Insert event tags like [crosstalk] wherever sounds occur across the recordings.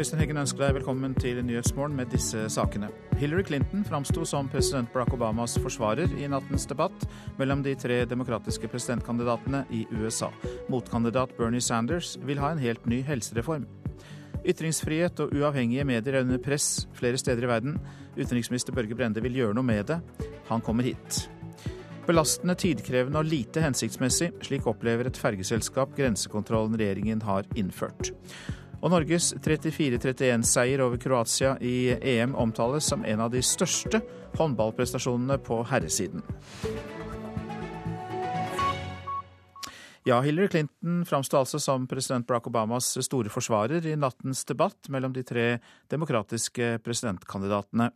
Øystein Heggen ønsker deg velkommen til Nyhetsmorgen med disse sakene. Hillary Clinton framsto som president Barack Obamas forsvarer i nattens debatt mellom de tre demokratiske presidentkandidatene i USA. Motkandidat Bernie Sanders vil ha en helt ny helsereform. Ytringsfrihet og uavhengige medier er under press flere steder i verden. Utenriksminister Børge Brende vil gjøre noe med det. Han kommer hit. Belastende, tidkrevende og lite hensiktsmessig. Slik opplever et fergeselskap grensekontrollen regjeringen har innført. Og Norges 34-31-seier over Kroatia i EM omtales som en av de største håndballprestasjonene på herresiden. Ja, Hillary Clinton framsto altså som president Barack Obamas store forsvarer i nattens debatt mellom de tre demokratiske presidentkandidatene.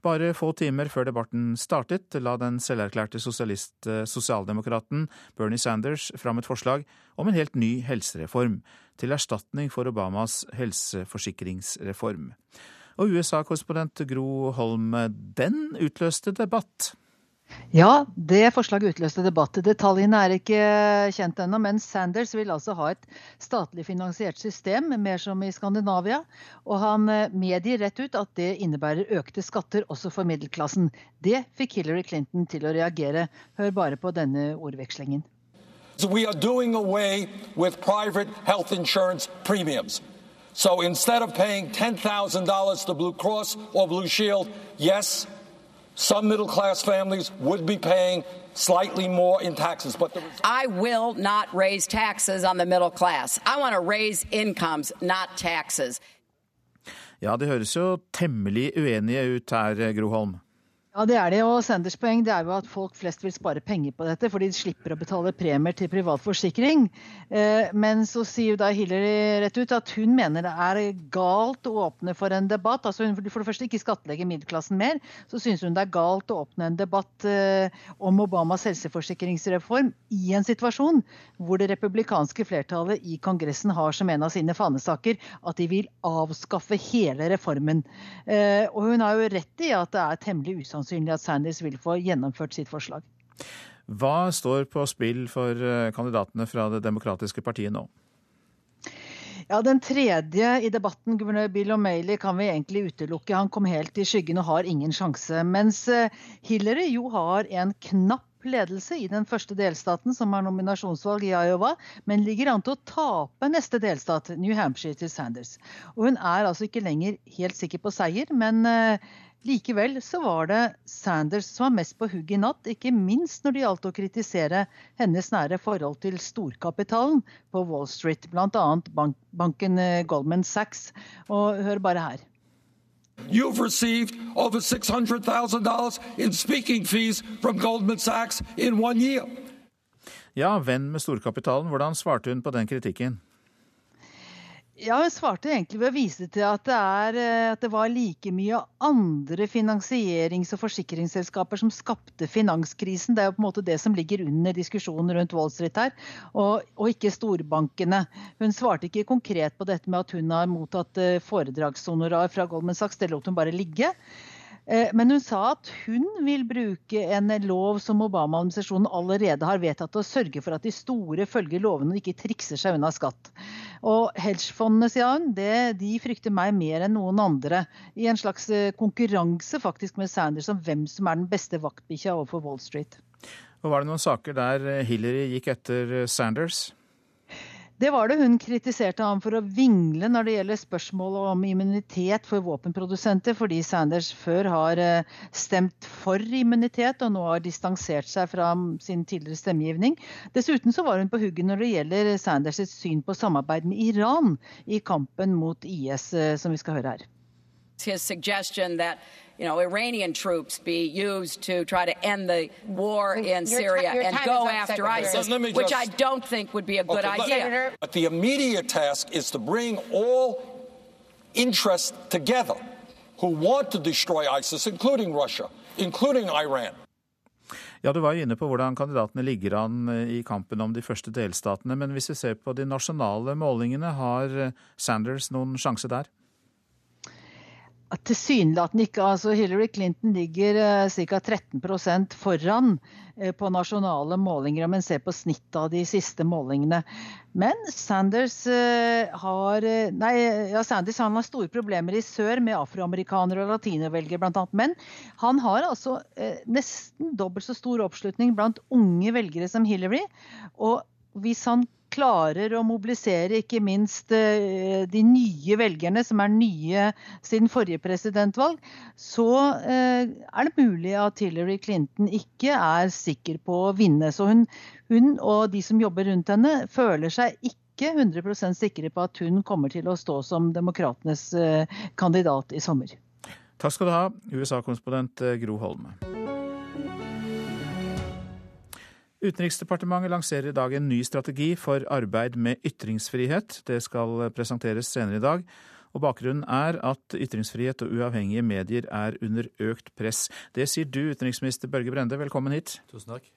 Bare få timer før debatten startet, la den selverklærte sosialist sosialdemokraten Bernie Sanders fram et forslag om en helt ny helsereform, til erstatning for Obamas helseforsikringsreform. Og USA-korrespondent Gro Holm, den utløste debatt. Ja, det forslaget utløste debatt. Detaljene er ikke kjent ennå, men Sanders vil altså ha et statlig finansiert system, mer som i Skandinavia. Og han medgir rett ut at det innebærer økte skatter også for middelklassen. Det fikk Hillary Clinton til å reagere. Hør bare på denne ordvekslingen. So we are doing away with private health insurance premiums. So instead of paying $10,000 to Blue Cross or Blue Shield, yes, some middle class families would be paying slightly more in taxes. But the... I will not raise taxes on the middle class. I want to raise incomes, not taxes. Ja, det høres jo temmelig uenige ut her, Gro Holm. Ja, det er det. Og Sanders poeng det er jo at folk flest vil spare penger på dette, fordi de slipper å betale premier til privat forsikring. Men så sier jo da Hillary rett ut at hun mener det er galt å åpne for en debatt. Altså hun for det første ikke skattlegge middelklassen mer. Så syns hun det er galt å åpne en debatt om Obamas helseforsikringsreform i en situasjon hvor det republikanske flertallet i Kongressen har som en av sine fanesaker at de vil avskaffe hele reformen. Og hun har jo rett i at det er temmelig usannsynlig usannsynlig at Sanders vil få gjennomført sitt forslag. Hva står på spill for kandidatene fra Det demokratiske partiet nå? Ja, Den tredje i debatten, guvernør Bill O'Malley, kan vi egentlig utelukke. Han kom helt i skyggen og har ingen sjanse. Mens Hillary jo har en knapp ledelse i den første delstaten, som har nominasjonsvalg i Iowa, men ligger an til å tape neste delstat, New Hampshire, til Sanders. Og hun er altså ikke lenger helt sikker på seier, men Likevel så var det Sanders som var mest på hugget i natt, ikke minst når det gjaldt å kritisere hennes nære forhold til storkapitalen på Wall Street, bl.a. Bank banken Goldman Sachs. Og hør bare her. You've received over $600,000 in speaking fees from Goldman Sachs in one year. Ja, venn med storkapitalen, hvordan svarte hun på den kritikken? Ja, Hun svarte egentlig ved å vise til at det, er, at det var like mye andre finansierings- og forsikringsselskaper som skapte finanskrisen. Det er jo på en måte det som ligger under diskusjonen rundt Wall Street her, og, og ikke storbankene. Hun svarte ikke konkret på dette med at hun har mottatt foredragshonorar fra Goldman Sachs. Det lot hun bare ligge. Men hun sa at hun vil bruke en lov som Obama-administrasjonen allerede har vedtatt, og sørge for at de store følger lovene og ikke trikser seg unna skatt. Og hedgefondene, sier hun, det, de frykter meg mer enn noen andre. I en slags konkurranse faktisk med Sanders om hvem som er den beste vaktbikkja overfor Wall Street. Og Var det noen saker der Hillary gikk etter Sanders? Det var det. Hun kritiserte ham for å vingle når det gjelder spørsmålet om immunitet for våpenprodusenter, fordi Sanders før har stemt for immunitet og nå har distansert seg fra sin tidligere stemmegivning. Dessuten så var hun på hugget når det gjelder Sanders syn på samarbeid med Iran i kampen mot IS, som vi skal høre her. His you know, Iranian troops be used to try to end the war in Syria and go after ISIS, which I don't think would be a good okay, idea. But the immediate task is to bring all interests together who want to destroy ISIS, including Russia, including Iran. Ja, Du var jo inne på hvordan kandidatene ligger an i kampen om de første delstatene. Men hvis vi ser på de nasjonale målingene, har Sanders noen sjanse der? Tilsynelatende ikke. altså Hillary Clinton ligger eh, ca. 13 foran eh, på nasjonale målinger, om en ser på snittet av de siste målingene. Men Sanders eh, har nei, ja, Sanders har store problemer i sør med afroamerikanere og latinovelgere bl.a. Men han har altså nesten dobbelt så stor oppslutning blant unge velgere som Hillary. Og hvis han klarer å mobilisere ikke minst eh, de nye velgerne, som er nye siden forrige presidentvalg, så eh, er det mulig at Hillary Clinton ikke er sikker på å vinne. Så hun, hun og de som jobber rundt henne, føler seg ikke 100% sikre på at hun kommer til å stå som demokratenes eh, kandidat i sommer. Takk skal du ha, USA-korrespondent Gro Holme. Utenriksdepartementet lanserer i dag en ny strategi for arbeid med ytringsfrihet. Det skal presenteres senere i dag. Og Bakgrunnen er at ytringsfrihet og uavhengige medier er under økt press. Det sier du, utenriksminister Børge Brende. Velkommen hit. Tusen takk.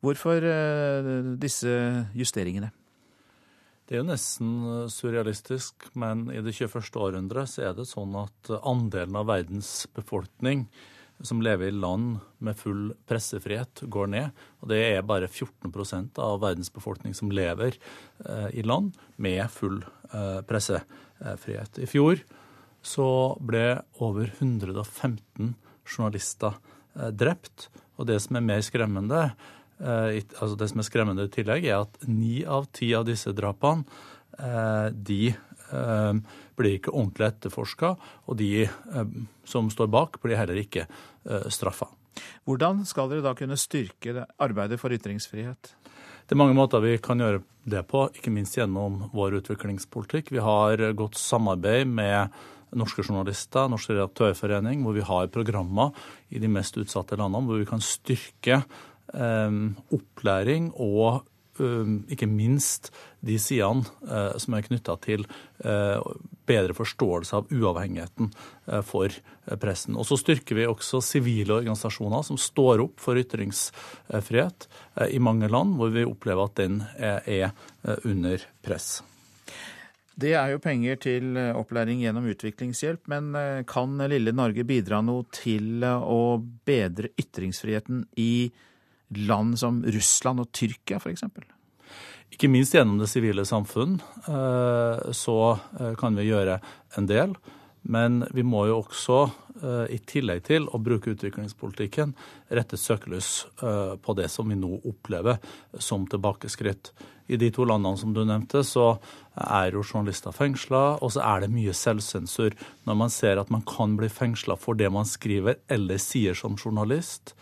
Hvorfor uh, disse justeringene? Det er jo nesten surrealistisk, men i det 21. århundret så er det sånn at andelen av verdens befolkning som lever i land med full pressefrihet, går ned. Og det er bare 14 av verdens befolkning som lever eh, i land med full eh, pressefrihet. I fjor så ble over 115 journalister eh, drept. Og det som er mer skremmende, altså det som er skremmende i tillegg, er at ni av ti av disse drapene de blir ikke ordentlig etterforska, og de eh, som står bak, blir heller ikke eh, straffa. Hvordan skal dere da kunne styrke arbeidet for ytringsfrihet? Det er mange måter vi kan gjøre det på, ikke minst gjennom vår utviklingspolitikk. Vi har godt samarbeid med norske journalister, Norsk redaktørforening, hvor vi har programmer i de mest utsatte landene hvor vi kan styrke eh, opplæring og ikke minst de sidene som er knytta til bedre forståelse av uavhengigheten for pressen. Og så styrker vi også sivile organisasjoner som står opp for ytringsfrihet i mange land hvor vi opplever at den er under press. Det er jo penger til opplæring gjennom utviklingshjelp, men kan lille Norge bidra noe til å bedre ytringsfriheten i land som Russland og Tyrkia f.eks.? Ikke minst gjennom det sivile samfunn eh, så eh, kan vi gjøre en del. Men vi må jo også, eh, i tillegg til å bruke utviklingspolitikken, rette søkelys på det som vi nå opplever som tilbakeskritt. I de to landene som du nevnte, så er jo journalister fengsla, og så er det mye selvsensur når man ser at man kan bli fengsla for det man skriver eller sier som journalist.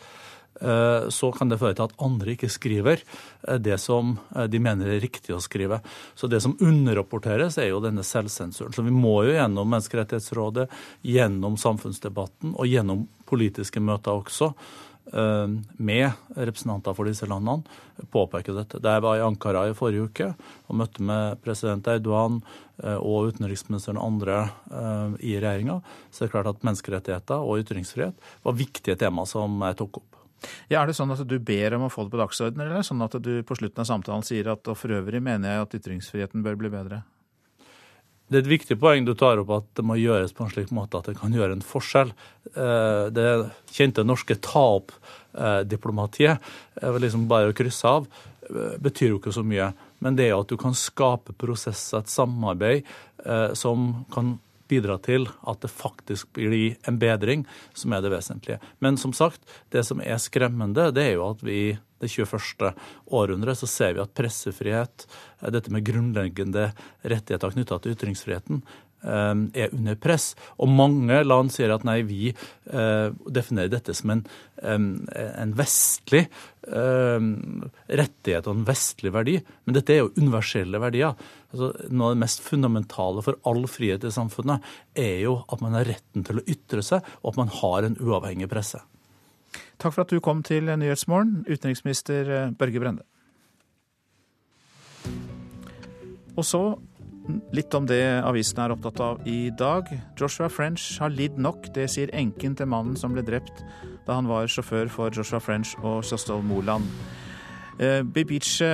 Eh, så kan det føre til at andre ikke skriver eh, det som eh, de mener er riktig å skrive. Så det som underrapporteres, er jo denne selvsensuren. Så vi må jo gjennom Menneskerettighetsrådet, gjennom samfunnsdebatten og gjennom politiske møter også med representanter for disse landene påpeke dette. Da jeg var i Ankara i forrige uke og møtte med president Erdogan og utenriksministeren og andre i regjeringa, så er det klart at menneskerettigheter og ytringsfrihet var viktige tema som jeg tok opp. Ja, Er det sånn at du ber om å få det på dagsordenen, eller er det sånn at du på slutten av samtalen sier at og for øvrig mener jeg at ytringsfriheten bør bli bedre? Det er et viktig poeng du tar opp, at det må gjøres på en slik måte at det kan gjøre en forskjell. Eh, det kjente norske ta-opp-diplomatiet, eh, liksom bare å krysse av, eh, betyr jo ikke så mye. Men det er at du kan skape prosesser, et samarbeid, som kan bidra til at det faktisk blir en bedring, som er det vesentlige. Men som sagt, det som er skremmende, det er jo at vi i det 21. århundret så ser vi at pressefrihet, dette med grunnleggende rettigheter knytta til ytringsfriheten, er under press. Og mange land sier at nei, vi eh, definerer dette som en, en vestlig eh, rettighet og en vestlig verdi. Men dette er jo universelle verdier. Altså, noe av det mest fundamentale for all frihet i samfunnet er jo at man har retten til å ytre seg, og at man har en uavhengig presse. Takk for at du kom til Nyhetsmorgen, utenriksminister Børge Brende. Og så Litt om det avisen er opptatt av i dag. Joshua French har lidd nok, det sier enken til mannen som ble drept da han var sjåfør for Joshua French og Sjostol Moland. Bibiche Bibice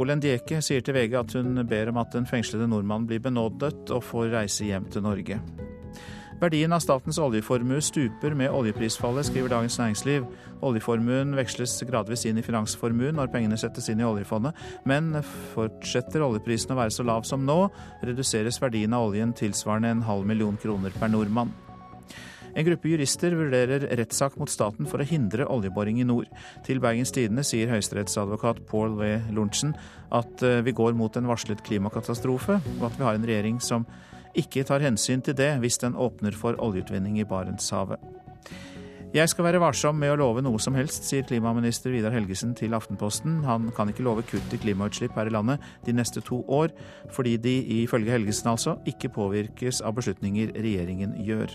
Olendieke sier til VG at hun ber om at den fengslede nordmannen blir benådet og får reise hjem til Norge. Verdien av statens oljeformue stuper med oljeprisfallet, skriver Dagens Næringsliv. Oljeformuen veksles gradvis inn i finansformuen når pengene settes inn i oljefondet, men fortsetter oljeprisen å være så lav som nå, reduseres verdien av oljen tilsvarende en halv million kroner per nordmann. En gruppe jurister vurderer rettssak mot staten for å hindre oljeboring i nord. Til Bergens Tidende sier høyesterettsadvokat Paul W. Lorentzen at eh, vi går mot en varslet klimakatastrofe, og at vi har en regjering som ikke tar hensyn til det hvis den åpner for oljeutvinning i Barentshavet. Jeg skal være varsom med å love noe som helst, sier klimaminister Vidar Helgesen til Aftenposten. Han kan ikke love kutt i klimautslipp her i landet de neste to år, fordi de, ifølge Helgesen altså, ikke påvirkes av beslutninger regjeringen gjør.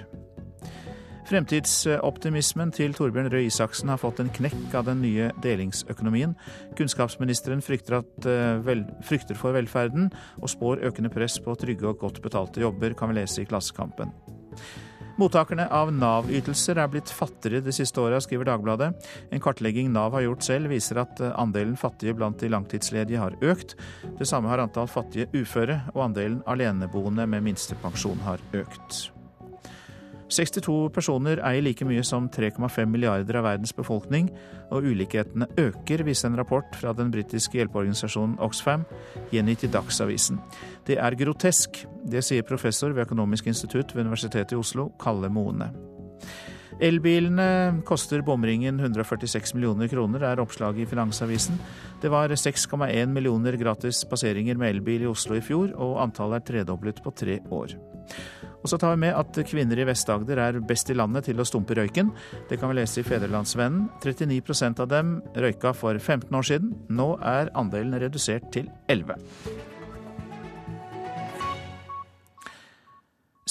Fremtidsoptimismen til Torbjørn Røe Isaksen har fått en knekk av den nye delingsøkonomien. Kunnskapsministeren frykter, at, eh, vel, frykter for velferden og spår økende press på trygge og godt betalte jobber, kan vi lese i Klassekampen. Mottakerne av Nav-ytelser er blitt fattigere de siste åra, skriver Dagbladet. En kartlegging Nav har gjort selv, viser at eh, andelen fattige blant de langtidsledige har økt. Det samme har antall fattige uføre, og andelen aleneboende med minstepensjon har økt. 62 personer eier like mye som 3,5 milliarder av verdens befolkning, og ulikhetene øker, viser en rapport fra den britiske hjelpeorganisasjonen Oxfam, gjengitt i Dagsavisen. Det er grotesk, det sier professor ved Økonomisk institutt ved Universitetet i Oslo, Kalle Moene. Elbilene koster bomringen 146 millioner kroner, er oppslaget i Finansavisen. Det var 6,1 millioner gratis passeringer med elbil i Oslo i fjor, og antallet er tredoblet på tre år. Og så tar vi med at kvinner i Vest-Agder er best i landet til å stumpe røyken. Det kan vi lese i Federlandsvennen. 39% av dem røyka for 15 år siden. Nå er andelen redusert til 11.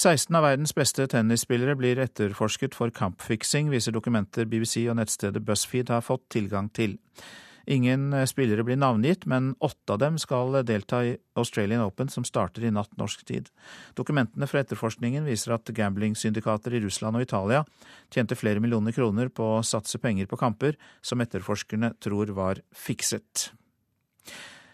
16 av verdens beste tennisspillere blir etterforsket for kampfiksing, viser dokumenter BBC og nettstedet BuzzFeed har fått tilgang til. Ingen eh, spillere blir navngitt, men åtte av dem skal delta i Australian Open, som starter i natt norsk tid. Dokumentene fra etterforskningen viser at gamblingsyndikater i Russland og Italia tjente flere millioner kroner på å satse penger på kamper som etterforskerne tror var fikset.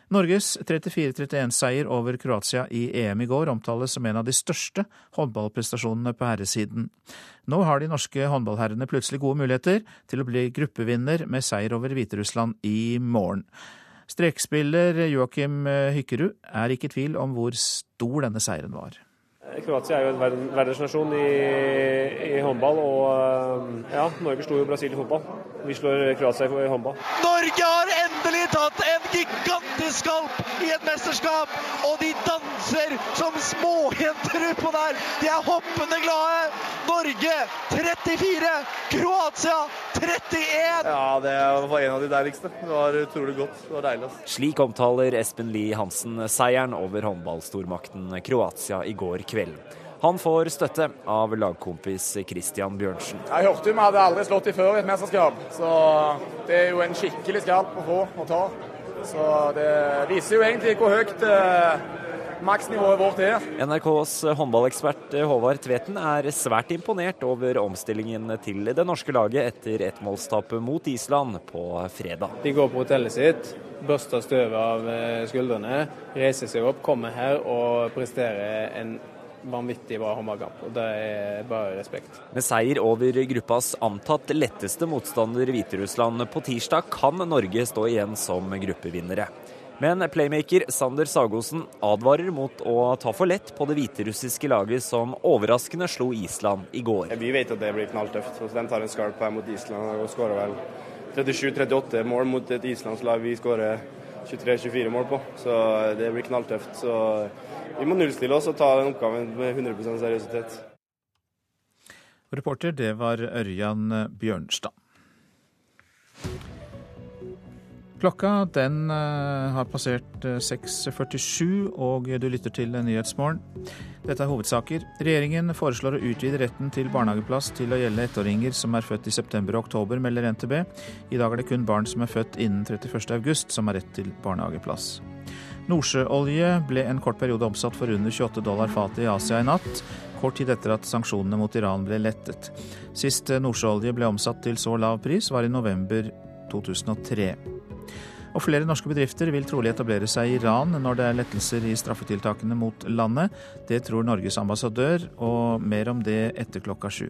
Norges 34-31-seier over Kroatia i EM i går omtales som en av de største håndballprestasjonene på herresiden. Nå har de norske håndballherrene plutselig gode muligheter til å bli gruppevinner med seier over Hviterussland i morgen. Strekspiller Joakim Hykkerud er ikke i tvil om hvor stor denne seieren var. Kroatia er jo en verdensnasjon i, i, håndball, og ja, Norge slo jo Brasil i fotball. Vi slår Kroatia i håndball. Norge har endelig tatt en gigantisk skalp i et mesterskap, og de danser som småjenter utpå der. De er hoppende glade. Norge 34, Kroatia 31. Ja, det var en av de deiligste. Det var utrolig godt. Det var deilig. Slik omtaler Espen Lie Hansen seieren over håndballstormakten Kroatia i går kveld. Han får støtte av lagkompis Christian Bjørnsen. Jeg hørte jo vi hadde aldri slått dem før i et mesterskap, så det er jo en skikkelig skalp å få og ta. Så det viser jo egentlig hvor høyt eh, maksnivået vårt er. NRKs håndballekspert Håvard Tveten er svært imponert over omstillingen til det norske laget etter ettmålstapet mot Island på fredag. De går på hotellet sitt, børster støvet av eh, skuldrene, reiser seg opp, kommer her og presterer en vanvittig bra håndballkamp. og Det er bare respekt. Med seier over gruppas antatt letteste motstander Hviterussland på tirsdag, kan Norge stå igjen som gruppevinnere. Men playmaker Sander Sagosen advarer mot å ta for lett på det hviterussiske laget som overraskende slo Island i går. Vi vet at det blir knalltøft. så De tar en skarp her mot Island og skårer vel 37-38 mål mot et islandslag vi skårer 23-24 mål på. Så det blir knalltøft. Så vi må nullstille oss og ta den oppgaven med 100% seriøsitet. Reporter, det var Ørjan Bjørnstad. Klokka den uh, har passert 6.47, eh, og du lytter til Nyhetsmorgen. Dette er hovedsaker. Regjeringen foreslår å utvide retten til barnehageplass til å gjelde ettåringer som er født i september og oktober, melder NTB. I dag er det kun barn som er født innen 31.8 som har rett til barnehageplass. Nordsjøolje ble en kort periode omsatt for under 28 dollar fatet i Asia i natt, kort tid etter at sanksjonene mot Iran ble lettet. Sist nordsjøolje ble omsatt til så lav pris, var i november 2003. Og flere norske bedrifter vil trolig etablere seg i Iran når det er lettelser i straffetiltakene mot landet. Det tror Norges ambassadør, og mer om det etter klokka sju.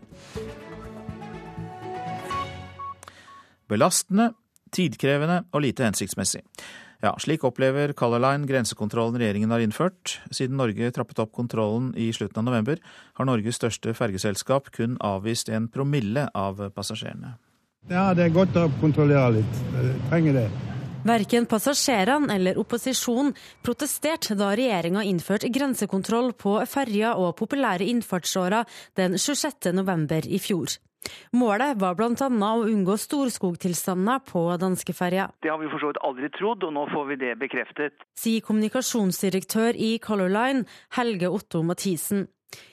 Belastende, tidkrevende og lite hensiktsmessig. Ja, Slik opplever Color Line grensekontrollen regjeringen har innført. Siden Norge trappet opp kontrollen i slutten av november, har Norges største fergeselskap kun avvist en promille av passasjerene. Ja, det er godt å kontrollere litt. Jeg trenger det. Verken passasjerene eller opposisjonen protesterte da regjeringa innførte grensekontroll på ferja og populære innfartsårer den 26.11. i fjor. Målet var bl.a. å unngå storskogtilstander på danskeferja. Det har vi for så vidt aldri trodd, og nå får vi det bekreftet. Sier kommunikasjonsdirektør i Color Line, Helge Otto Mathisen.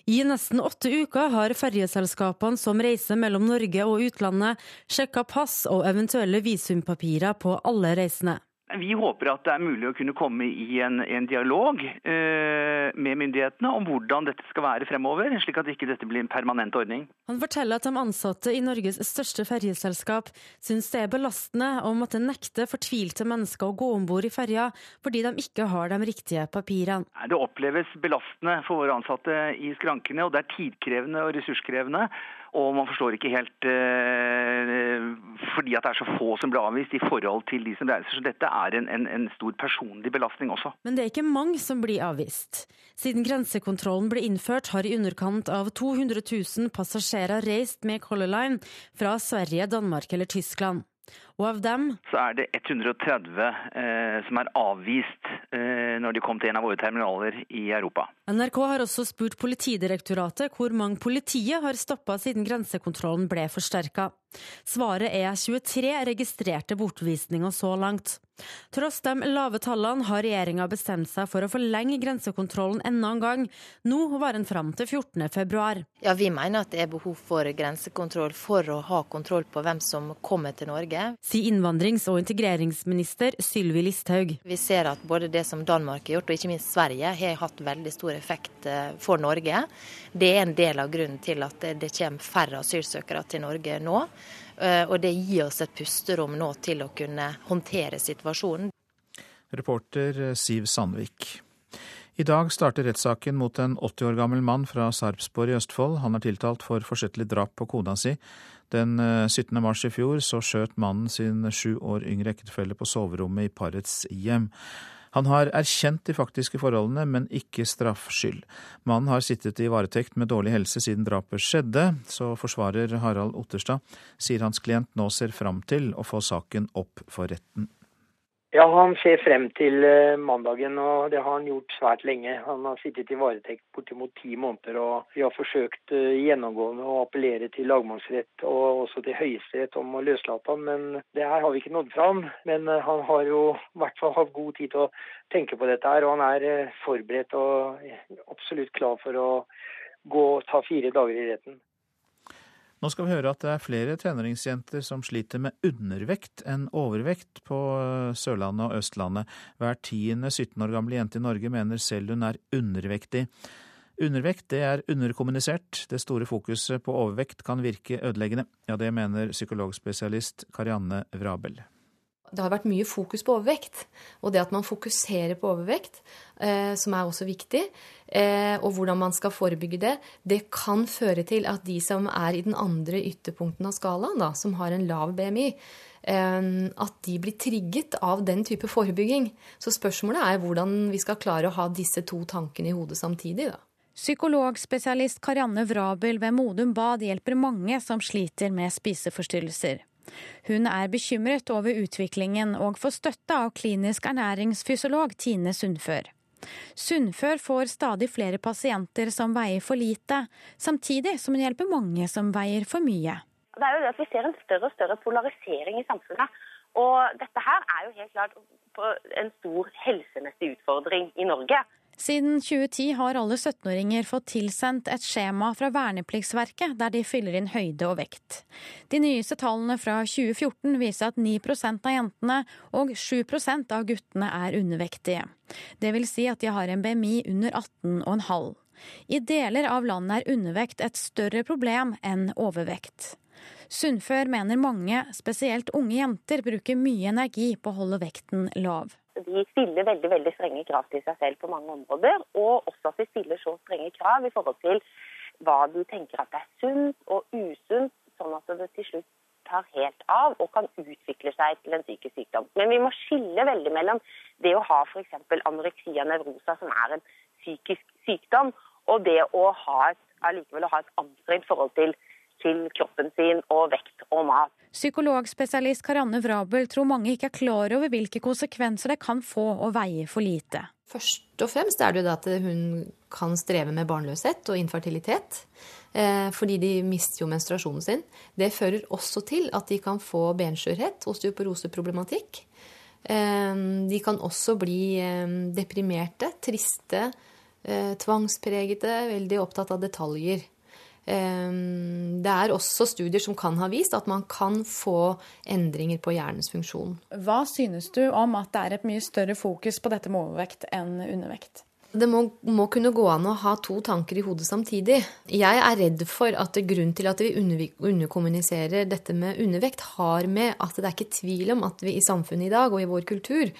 I nesten åtte uker har ferjeselskapene som reiser mellom Norge og utlandet, sjekka pass og eventuelle visumpapirer på alle reisende. Vi håper at det er mulig å kunne komme i en, en dialog eh, med myndighetene om hvordan dette skal være fremover, slik at ikke dette blir en permanent ordning. Han forteller at de ansatte i Norges største ferjeselskap syns det er belastende å måtte nekte fortvilte mennesker å gå om bord i ferja fordi de ikke har de riktige papirene. Det oppleves belastende for våre ansatte i skrankene, og det er tidkrevende og ressurskrevende. Og man forstår ikke helt eh, fordi at det er så få som blir avvist i forhold til de som reiser. Så dette er en, en, en, stor personlig belastning også. Men det er ikke mange som blir avvist. Siden grensekontrollen ble innført, har i underkant av 200 000 passasjerer reist med Color Line fra Sverige, Danmark eller Tyskland. Og av dem Så er det 130 eh, som er avvist eh, når de kom til en av våre terminaler i Europa. NRK har også spurt Politidirektoratet hvor mange politiet har stoppa siden grensekontrollen ble forsterka. Svaret er 23 registrerte bortvisninger så langt. Tross de lave tallene har regjeringa bestemt seg for å forlenge grensekontrollen enda en gang. Nå var den fram til 14.2. Ja, vi mener at det er behov for grensekontroll for å ha kontroll på hvem som kommer til Norge. Sier innvandrings- og integreringsminister Sylvi Listhaug. Vi ser at både det som Danmark har gjort, og ikke minst Sverige, har hatt veldig stor effekt eh, for Norge. Det er en del av grunnen til at det kommer færre asylsøkere til Norge nå. Eh, og det gir oss et pusterom nå til å kunne håndtere situasjonen. Reporter Siv Sandvik. I dag starter rettssaken mot en 80 år gammel mann fra Sarpsborg i Østfold. Han er tiltalt for forsettlig drap på kona si. Den 17. Eh, mars i fjor så skjøt mannen sin sju år yngre ektefelle på soverommet i parets hjem. Han har erkjent de faktiske forholdene, men ikke straffskyld. Mannen har sittet i varetekt med dårlig helse siden drapet skjedde, så forsvarer Harald Otterstad sier hans klient nå ser fram til å få saken opp for retten. Ja, Han ser frem til eh, mandagen, og det har han gjort svært lenge. Han har sittet i varetekt bortimot ti måneder, og vi har forsøkt eh, gjennomgående å appellere til lagmannsrett og også til Høyesterett om å løslate ham, men det her har vi ikke nådd fram. Men eh, han har jo i hvert fall hatt god tid til å tenke på dette her, og han er forberedt og absolutt klar for å gå og ta fire dager i retten. Nå skal vi høre at det er flere tenåringsjenter som sliter med undervekt enn overvekt på eh, Sørlandet og Østlandet. Hver tiende 17 år gamle jente i Norge mener selv hun er undervektig. Undervekt det er underkommunisert. Det store fokuset på overvekt kan virke ødeleggende. Ja, det mener psykologspesialist Karianne Vrabel det har vært mye fokus på overvekt. Og det at man fokuserer på overvekt, eh, som er også viktig, eh, og hvordan man skal forebygge det, det kan føre til at de som er i den andre ytterpunkten av skalaen, da, som har en lav BMI, eh, at de blir trigget av den type forebygging. Så spørsmålet er hvordan vi skal klare å ha disse to tankene i hodet samtidig. da. Psykologspesialist Karianne Vrabel ved Modum Bad hjelper mange som sliter med spiseforstyrrelser. Hun er bekymret over utviklingen og får støtte av klinisk ernæringsfysiolog Tine Sundfør. Sundfør får stadig flere pasienter som veier for lite, samtidig som hun hjelper mange som veier for mye. Det er jo det at Vi ser en større og større polarisering i samfunnet. Og dette her er jo helt klart en stor helsemessig utfordring i Norge. Siden 2010 har alle 17-åringer fått tilsendt et skjema fra Vernepliktsverket der de fyller inn høyde og vekt. De nyeste tallene fra 2014 viser at 9% av jentene og 7% av guttene er undervektige. Det vil si at de har en BMI under 18,5. I deler av landet er undervekt et større problem enn overvekt. Sundfør mener mange, spesielt unge jenter, bruker mye energi på å holde vekten lav. De stiller veldig veldig strenge krav til seg selv på mange områder, og også at de stiller så strenge krav i forhold til hva du tenker at er sunt og usunt, sånn at det til slutt tar helt av og kan utvikle seg til en psykisk sykdom. Men vi må skille veldig mellom det å ha f.eks. anoreksia nevrosa, som er en psykisk sykdom, og det å ha et, allikevel å ha et anstrengt forhold til til kroppen sin og vekt og mat. Psykologspesialist Karianne Vrabel tror mange ikke er klar over hvilke konsekvenser det kan få å veie for lite. Først og fremst er det jo at hun kan streve med barnløshet og infertilitet. Eh, fordi de mister jo menstruasjonen sin. Det fører også til at de kan få benskjørhet, osteoporoseproblematikk. Eh, de kan også bli eh, deprimerte, triste, tvangspregete, veldig opptatt av detaljer. Ehm, det er også studier som kan ha vist at man kan få endringer på hjernens funksjon. Hva synes du om at det er et mye større fokus på dette med overvekt enn undervekt? Det må, må, kunne gå an å ha to tanker i hodet samtidig. Jeg er redd for at grunnen til at vi underkommuniserer dette med undervekt, har med at det er ikke tvil om at vi i samfunnet i dag og i vår kultur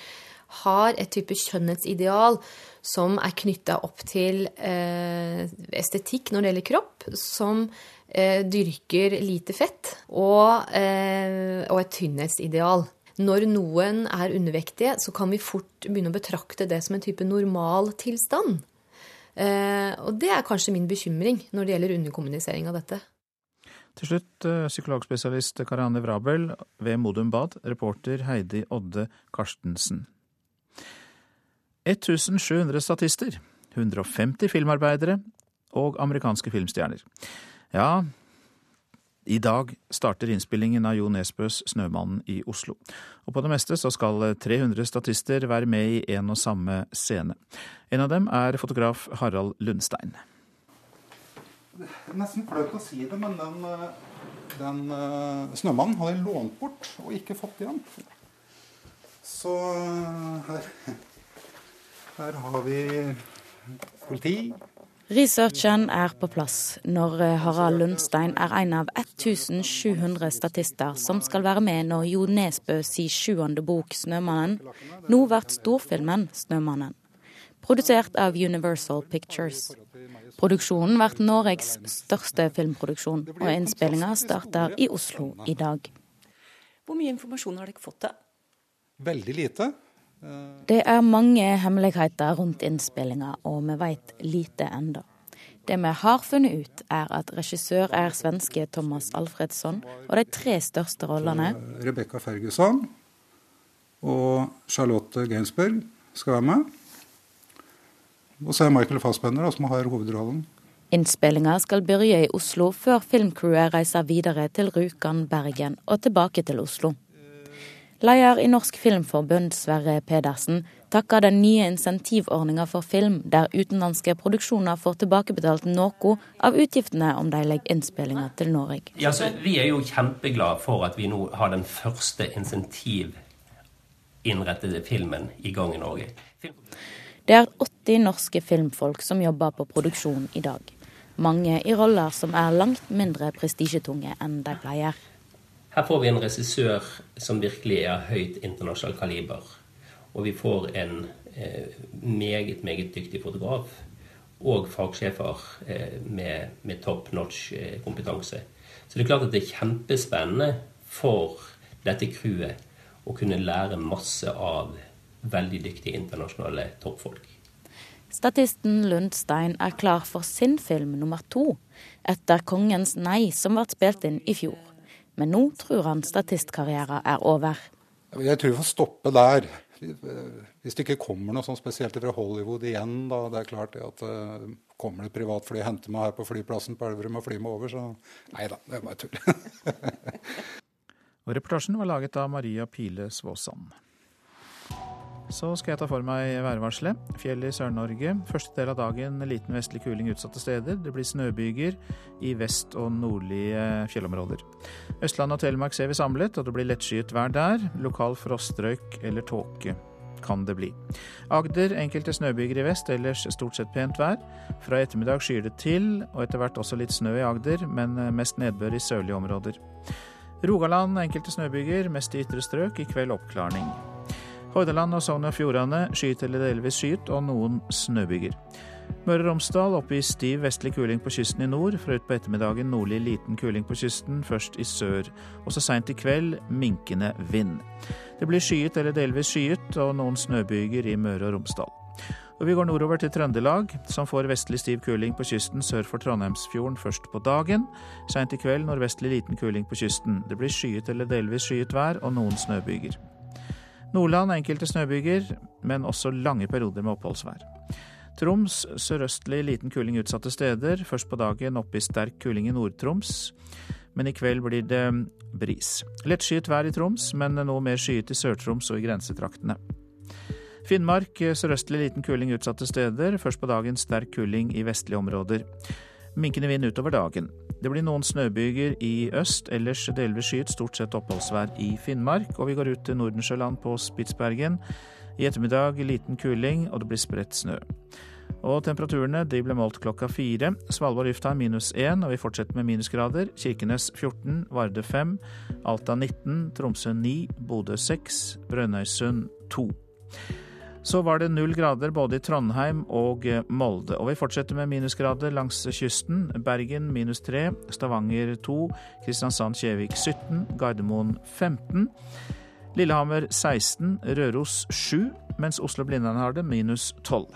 har et type skjønnhetsideal som er knytta opp til eh, estetikk når det gjelder kropp, som eh, dyrker lite fett, og, eh, og et tynnhetsideal. Når noen er undervektige, så kan vi fort begynne å betrakte det som en type normaltilstand. Eh, og det er kanskje min bekymring når det gjelder underkommunisering av dette. Til slutt psykologspesialist Karianne Vrabel ved Modum Bad, reporter Heidi Odde Karstensen. 1700 statister, 150 filmarbeidere og amerikanske filmstjerner. Ja, i dag starter innspillingen av Jo Nesbøs 'Snømannen' i Oslo. Og på det meste så skal 300 statister være med i en og samme scene. En av dem er fotograf Harald Lundstein. Det er Nesten flaut å si det, men den, den uh, 'Snømannen' hadde jeg lånt bort og ikke fått igjen. Så uh, her her har vi politi. Researchen er på plass når eh, Harald Lundstein er en av 1700 statister som skal være med når Jo Nesbø si sjuende bok 'Snømannen' nå blir storfilmen 'Snømannen'. Produsert av Universal Pictures. Produksjonen blir Norges største filmproduksjon, og innspillinga starter i Oslo i dag. Hvor mye informasjon har dere fått? da? Veldig lite. Det er mange hemmeligheter rundt innspillinga, og vi veit lite enda. Det vi har funnet ut, er at regissør er svenske Thomas Alfredsson, og de tre største rollene Rebekka Ferguson og Charlotte Gainsberg skal være med. Og så er Michael Fassbender som har hovedrollen. Innspillinga skal begynne i Oslo, før filmcrewet reiser videre til Rjukan, Bergen og tilbake til Oslo. Leder i Norsk Filmforbund, Sverre Pedersen, takker den nye insentivordninga for film, der utenlandske produksjoner får tilbakebetalt noe av utgiftene om de legger innspillinger til Norge. Ja, vi er jo kjempeglade for at vi nå har den første insentivinnrettede filmen i gang i Norge. Det er 80 norske filmfolk som jobber på produksjon i dag. Mange i roller som er langt mindre prestisjetunge enn de pleier. Her får vi en regissør som virkelig er høyt internasjonal kaliber. Og vi får en eh, meget, meget dyktig fotograf og fagsjefer eh, med, med top notch eh, kompetanse. Så det er klart at det er kjempespennende for dette crewet å kunne lære masse av veldig dyktige internasjonale toppfolk. Statisten Lundstein er klar for sin film nummer to, etter 'Kongens nei', som ble spilt inn i fjor. Men nå tror han statistkarrieren er over. Jeg tror vi får stoppe der. Hvis det ikke kommer noe sånn spesielt fra Hollywood igjen, da det er klart at uh, kommer det et privatfly og henter meg her på flyplassen på Elverum og flyr meg over, så nei da, det er bare tull. [laughs] og reportasjen var laget av Maria Pile Svåsand. Så skal jeg ta for meg værvarselet. Fjell i Sør-Norge. Første del av dagen liten vestlig kuling utsatte steder. Det blir snøbyger i vest- og nordlige fjellområder. Østland og Telemark ser vi samlet, og det blir lettskyet vær der. Lokal frostrøyk eller tåke. kan det bli. Agder enkelte snøbyger i vest, ellers stort sett pent vær. Fra ettermiddag skyer det til, og etter hvert også litt snø i Agder, men mest nedbør i sørlige områder. Rogaland enkelte snøbyger, mest i ytre strøk. I kveld oppklarning. Hordaland og Sogn og Fjordane skyet eller delvis skyet, og noen snøbyger. Møre og Romsdal oppe i stiv vestlig kuling på kysten i nord. Fra utpå ettermiddagen nordlig liten kuling på kysten, først i sør. Og så seint i kveld minkende vind. Det blir skyet eller delvis skyet, og noen snøbyger i Møre og Romsdal. Og Vi går nordover til Trøndelag, som får vestlig stiv kuling på kysten sør for Trondheimsfjorden først på dagen. Seint i kveld nordvestlig liten kuling på kysten. Det blir skyet eller delvis skyet vær og noen snøbyger. Nordland enkelte snøbyger, men også lange perioder med oppholdsvær. Troms sørøstlig liten kuling utsatte steder. Først på dagen opp i sterk kuling i Nord-Troms. Men i kveld blir det bris. Lettskyet vær i Troms, men noe mer skyet i Sør-Troms og i grensetraktene. Finnmark sørøstlig liten kuling utsatte steder. Først på dagen sterk kuling i vestlige områder. Minkende vind utover dagen. Det blir noen snøbyger i øst, ellers delvis skyet, stort sett oppholdsvær i Finnmark. Og vi går ut til Nordensjøland på Spitsbergen. I ettermiddag liten kuling, og det blir spredt snø. Og temperaturene de ble målt klokka fire. Svalbard lufthavn minus én, og vi fortsetter med minusgrader. Kirkenes 14, Varde 5, Alta 19, Tromsø 9, Bodø 6, Brønnøysund 2. Så var det null grader både i Trondheim og Molde. Og vi fortsetter med minusgrader langs kysten. Bergen minus 3, Stavanger 2, Kristiansand-Kjevik 17, Gardermoen 15. Lillehammer 16, Røros 7, mens Oslo-Blindern har det minus 12.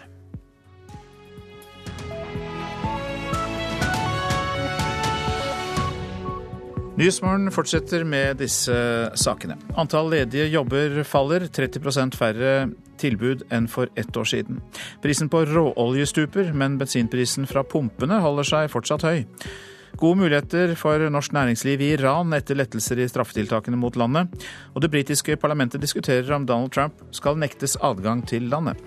Nyhetsmorgen fortsetter med disse sakene. Antall ledige jobber faller, 30% færre tilbud enn for ett år siden. Prisen på råolje stuper, men bensinprisen fra pumpene holder seg fortsatt høy. Gode muligheter for norsk næringsliv i Iran etter lettelser i straffetiltakene mot landet. Og det britiske parlamentet diskuterer om Donald Trump skal nektes adgang til landet.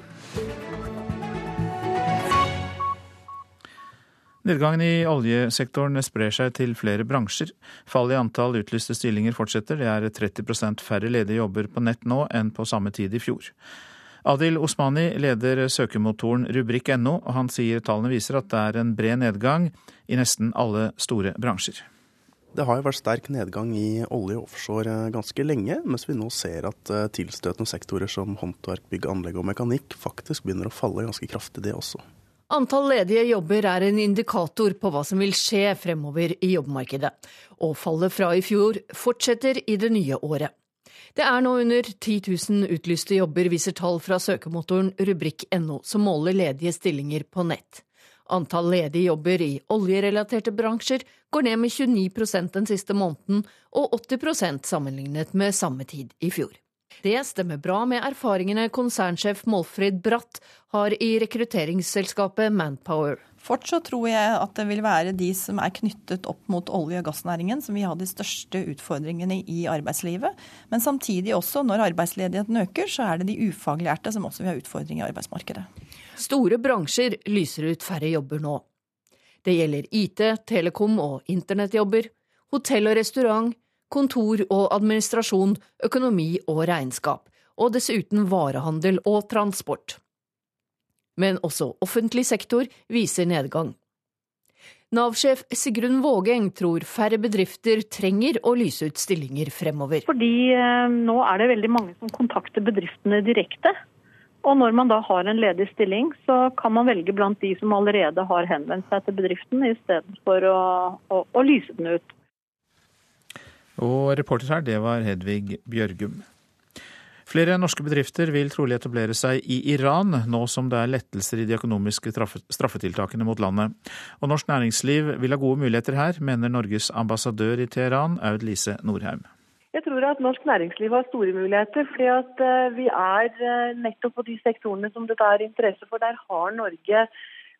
Nedgangen i oljesektoren sprer seg til flere bransjer. Fallet i antall utlyste stillinger fortsetter. Det er 30% færre ledige jobber på nett nå enn på samme tid i fjor. Adil Osmani leder søkemotoren rubrikk.no, og han sier tallene viser at det er en bred nedgang i nesten alle store bransjer. Det har jo vært sterk nedgang i olje og offshore ganske lenge, mens vi nå ser at eh, tilstøtende sektorer som håndverk, bygg, anlegg og mekanikk faktisk begynner å falle ganske kraftig, det også. Antall ledige jobber er en indikator på hva som vil skje fremover i jobbmarkedet, og fallet fra i fjor fortsetter i det nye året. Det er nå under 10 000 utlyste jobber, viser tall fra søkemotoren rubrikk.no, som måler ledige stillinger på nett. Antall ledige jobber i oljerelaterte bransjer går ned med 29% den siste måneden, og 80% sammenlignet med samme tid i fjor. Det stemmer bra med erfaringene konsernsjef Målfrid Bratt har i rekrutteringsselskapet Manpower. Fortsatt tror jeg at det vil være de som er knyttet opp mot olje- og gassnæringen som vil ha de største utfordringene i arbeidslivet. Men samtidig også, når arbeidsledigheten øker, så er det de ufaglærte som også vil ha utfordringer i arbeidsmarkedet. Store bransjer lyser ut færre jobber nå. Det gjelder IT, telekom og internettjobber, hotell og restaurant, kontor og administrasjon, økonomi og regnskap, og dessuten varehandel og transport. Men også offentlig sektor viser nedgang. Nav-sjef Sigrun Vågeng tror færre bedrifter trenger å lyse ut stillinger fremover. Fordi eh, nå er det veldig mange som kontakter bedriftene direkte. Og når man da har en ledig stilling, så kan man velge blant de som allerede har henvendt seg til bedriften, istedenfor å, å, å lyse den ut. Og reporter her, det var Hedvig Bjørgum. Flere norske bedrifter vil trolig etablere seg i Iran, nå som det er lettelser i de økonomiske straffetiltakene mot landet. Og norsk næringsliv vil ha gode muligheter her, mener Norges ambassadør i Teheran, Aud Lise Norheim. Jeg tror at norsk næringsliv har store muligheter, fordi at eh, vi er eh, nettopp på de sektorene som dette er interesse for. Der har Norge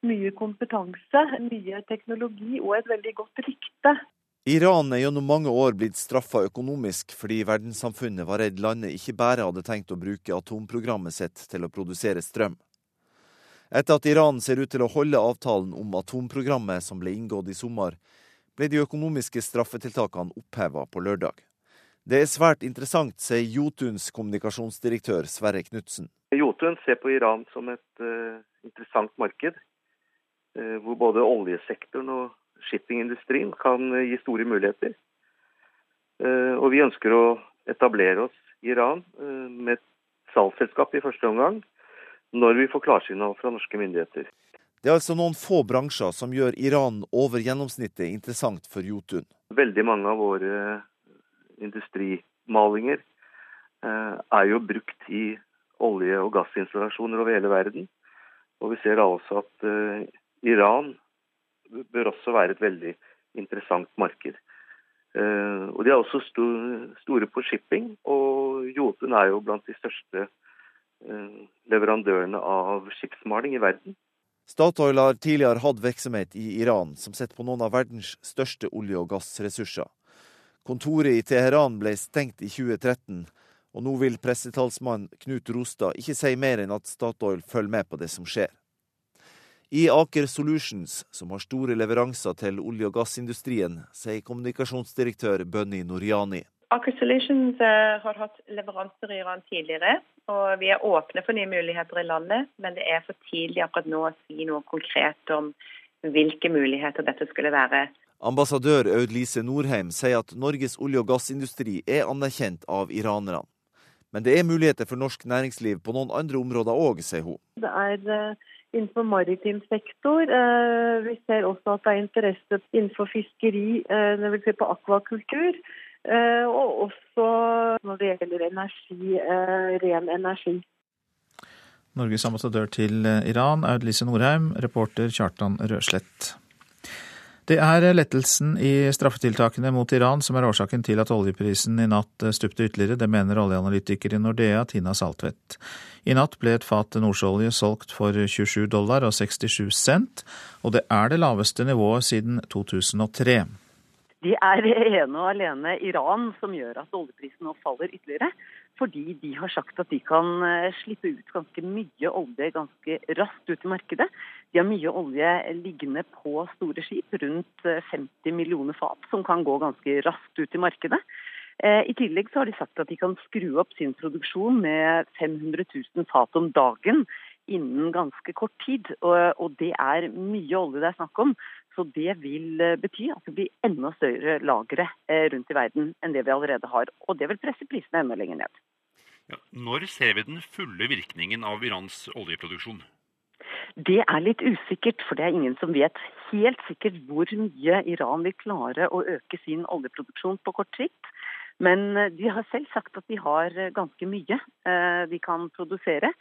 mye kompetanse, mye teknologi og et veldig godt rykte. Iran er gjennom mange år blitt straffa økonomisk fordi verdenssamfunnet var redd landet ikke bare hadde tenkt å bruke atomprogrammet sitt til å produsere strøm. Etter at Iran ser ut til å holde avtalen om atomprogrammet som ble inngått i sommer, ble de økonomiske straffetiltakene oppheva på lørdag. Det er svært interessant, sier Jotuns kommunikasjonsdirektør Sverre Knutsen. Jotun ser på Iran som et uh, interessant marked, uh, hvor både oljesektoren og shippingindustrien kan uh, gi store muligheter. og vi ønsker å etablere oss i Iran med et salgsselskap i første omgang, når vi får klarsignal fra norske myndigheter. Det er altså noen få bransjer som gjør Iran over gjennomsnittet interessant for Jotun. Veldig mange av våre industrimalinger eh, er jo brukt i olje- og gassinstallasjoner over hele verden. Og vi ser altså at eh, Iran bør også være et veldig interessant marked. Eh, og De er også store på shipping, og Jotun er jo blant de største leverandørene av skipsmaling i verden. Statoil har tidligere hatt virksomhet i Iran, som sitter på noen av verdens største olje- og gassressurser. Kontoret i Teheran ble stengt i 2013, og nå vil pressetalsmann Knut Rostad ikke si mer enn at Statoil følger med på det som skjer. I Aker Solutions, som har store leveranser til olje- og gassindustrien, sier kommunikasjonsdirektør Bunny Noriani. Aker Solutions uh, har hatt leveranser i Iran tidligere, og vi er åpne for nye muligheter i landet. Men det er for tidlig akkurat nå å si noe konkret om hvilke muligheter dette skulle være. Ambassadør Aud Lise Norheim sier at Norges olje- og gassindustri er anerkjent av iranerne. Men det er muligheter for norsk næringsliv på noen andre områder òg, sier hun. Det er uh, innenfor maritim sektor. Uh, vi ser også at det er interesse innenfor fiskeri, når vi ser på akvakultur. Eh, og også når det gjelder energi, eh, ren energi. Norges ambassadør til eh, Iran, Aud Lise Norheim, reporter Kjartan Røslett. Det er lettelsen i straffetiltakene mot Iran som er årsaken til at oljeprisen i natt stupte ytterligere. Det mener oljeanalytiker i Nordea, Tina Saltvedt. I natt ble et fat nordsjøolje solgt for 27 dollar og 67 cent, og det er det laveste nivået siden 2003 de er ene og alene Iran som gjør at oljeprisen nå faller ytterligere. Fordi de har sagt at de kan eh, slippe ut ganske mye olje ganske raskt ut i markedet. De har mye olje liggende på store skip, rundt 50 eh, millioner fat, som kan gå ganske raskt ut i markedet. Eh, I tillegg har de sagt at de kan skru opp sin produksjon med 500 000 fat om dagen innen ganske kort tid. Og det er mye olje det er snakk om. Så det vil eh, bety at det blir enda større lagre eh, rundt i verden enn det vi allerede har. Og det vil presse prisene enda lenger ned. Ja, når ser vi den fulle virkningen av Irans oljeproduksjon? Det er litt usikkert, for det er ingen som vet helt sikkert hvor mye Iran vil klare å øke sin oljeproduksjon på kort sikt. Men eh, de har selv sagt at de har ganske mye de kan produsere.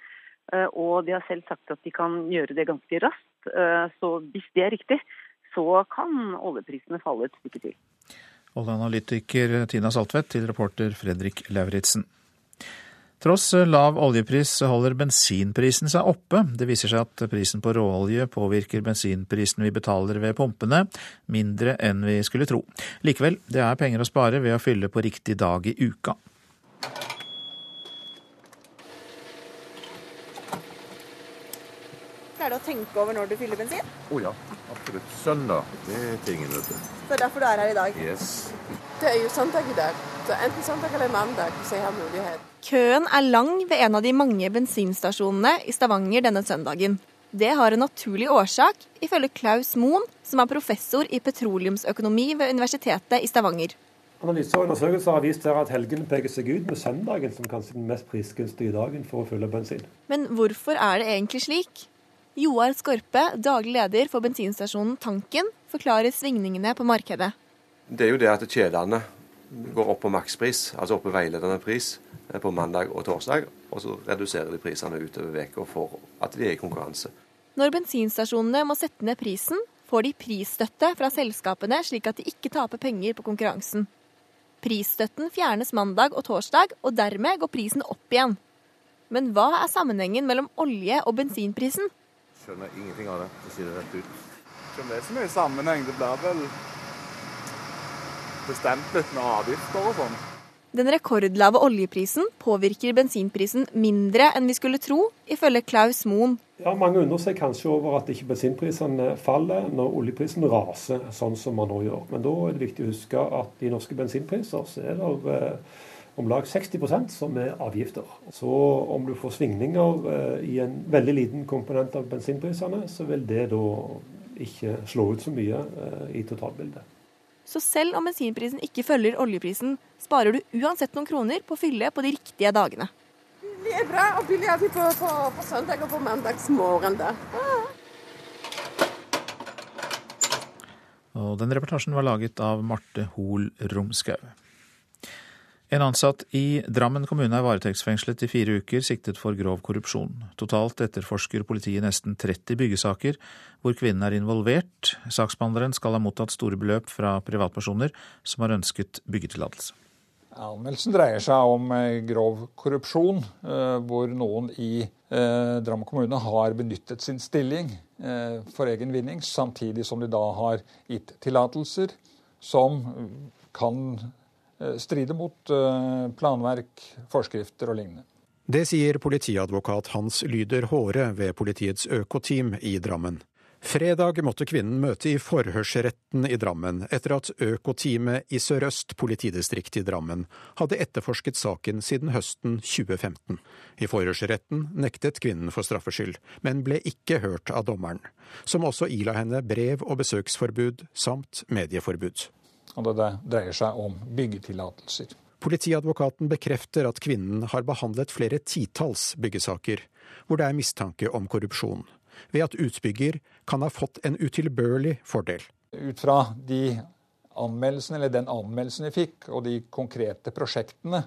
Og de har selv sagt at de kan gjøre det ganske raskt. Så hvis det er riktig, så kan oljeprisene falle et stykke til. Oljeanalytiker Tina Saltvedt til reporter Fredrik Lauritzen. Tross lav oljepris holder bensinprisen seg oppe. Det viser seg at prisen på råolje påvirker bensinprisen vi betaler ved pumpene, mindre enn vi skulle tro. Likevel, det er penger å spare ved å fylle på riktig dag i uka. Pleier du å tenke over når du fyller bensin? Å oh ja, absolutt. Søndag, det er tingen, vet du. Så det er derfor du er her i dag? Yes. Det er jo søndag i dag, så enten søndag eller mandag hvis jeg har mulighet. Køen er lang ved en av de mange bensinstasjonene i Stavanger denne søndagen. Det har en naturlig årsak, ifølge Klaus Moen, som er professor i petroleumsøkonomi ved Universitetet i Stavanger. Analyser og undersøkelser har vist at helgene peker seg ut med søndagen som kanskje den mest prisgunstige dagen for å fylle bensin. Men hvorfor er det egentlig slik? Joar Skorpe, daglig leder for bensinstasjonen Tanken, forklarer svingningene på markedet. Det er jo det at kjedene går opp på makspris, altså opp på veiledende pris, eh, på mandag og torsdag. Og så reduserer de prisene utover uka for at de er i konkurranse. Når bensinstasjonene må sette ned prisen, får de prisstøtte fra selskapene, slik at de ikke taper penger på konkurransen. Prisstøtten fjernes mandag og torsdag, og dermed går prisen opp igjen. Men hva er sammenhengen mellom olje- og bensinprisen? Skjønner ingenting av det, for å si det rett ut. Ikke om det er så mye sammenheng. Det blir vel bestemt litt med avgifter og sånn. Den rekordlave oljeprisen påvirker bensinprisen mindre enn vi skulle tro, ifølge Klaus Moen. Ja, Mange undrer seg kanskje over at ikke bensinprisene faller når oljeprisen raser sånn som man nå gjør. Men da er det viktig å huske at i norske bensinpriser så er det eh, om lag 60% som er avgifter. Så om du får svingninger eh, i en veldig liten komponent av bensinprisene, så vil det da ikke slå ut så mye eh, i totalbildet. Så selv om bensinprisen ikke følger oljeprisen, sparer du uansett noen kroner på å fylle på de riktige dagene. Det er bra og alltid på, på, på søndag og på mandagsmorgen. da. Og den reportasjen var laget av Marte Hoel Romskau. En ansatt i Drammen kommune er varetektsfengslet i fire uker, siktet for grov korrupsjon. Totalt etterforsker politiet nesten 30 byggesaker hvor kvinnen er involvert. Saksbehandleren skal ha mottatt store beløp fra privatpersoner som har ønsket byggetillatelse. Anmeldelsen dreier seg om eh, grov korrupsjon, eh, hvor noen i eh, Drammen kommune har benyttet sin stilling for egen vinning, samtidig som de da har gitt tillatelser som kan strider mot eh, planverk, forskrifter og lignende. Det sier politiadvokat Hans Lyder Håre ved politiets økoteam i Drammen. Fredag måtte kvinnen møte i forhørsretten i Drammen etter at økoteamet i Sør-Øst politidistrikt i Drammen hadde etterforsket saken siden høsten 2015. I forhørsretten nektet kvinnen for straffskyld, men ble ikke hørt av dommeren, som også ila henne brev- og besøksforbud samt medieforbud og det dreier seg om byggetillatelser. Politiadvokaten bekrefter at kvinnen har behandlet flere titalls byggesaker hvor det er mistanke om korrupsjon, ved at utbygger kan ha fått en utilbørlig fordel. Ut fra de anmeldelsene, eller den anmeldelsen vi fikk, og de konkrete prosjektene,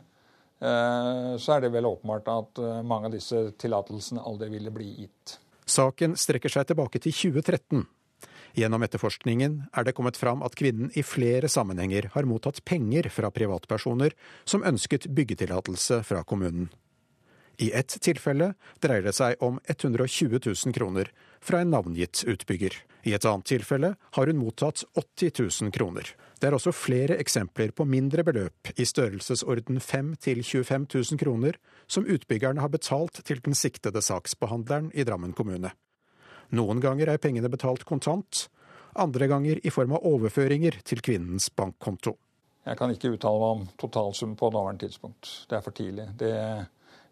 eh, så er det vel åpenbart at eh, mange av disse tillatelsene aldri ville bli gitt. Saken strekker seg tilbake til 2013. Gjennom etterforskningen er det kommet fram at kvinnen i flere sammenhenger har mottatt penger fra privatpersoner som ønsket byggetillatelse fra kommunen. I ett tilfelle dreier det seg om 120 000 kroner fra en navngitt utbygger. I et annet tilfelle har hun mottatt 80 000 kroner. Det er også flere eksempler på mindre beløp i størrelsesorden 5 til 25 000 kroner som utbyggerne har betalt til den siktede saksbehandleren i Drammen kommune. Noen ganger er pengene betalt kontant, andre ganger i form av overføringer til kvinnens bankkonto. Jeg kan ikke uttale meg om totalsum på nåværende tidspunkt. Det er for tidlig. Det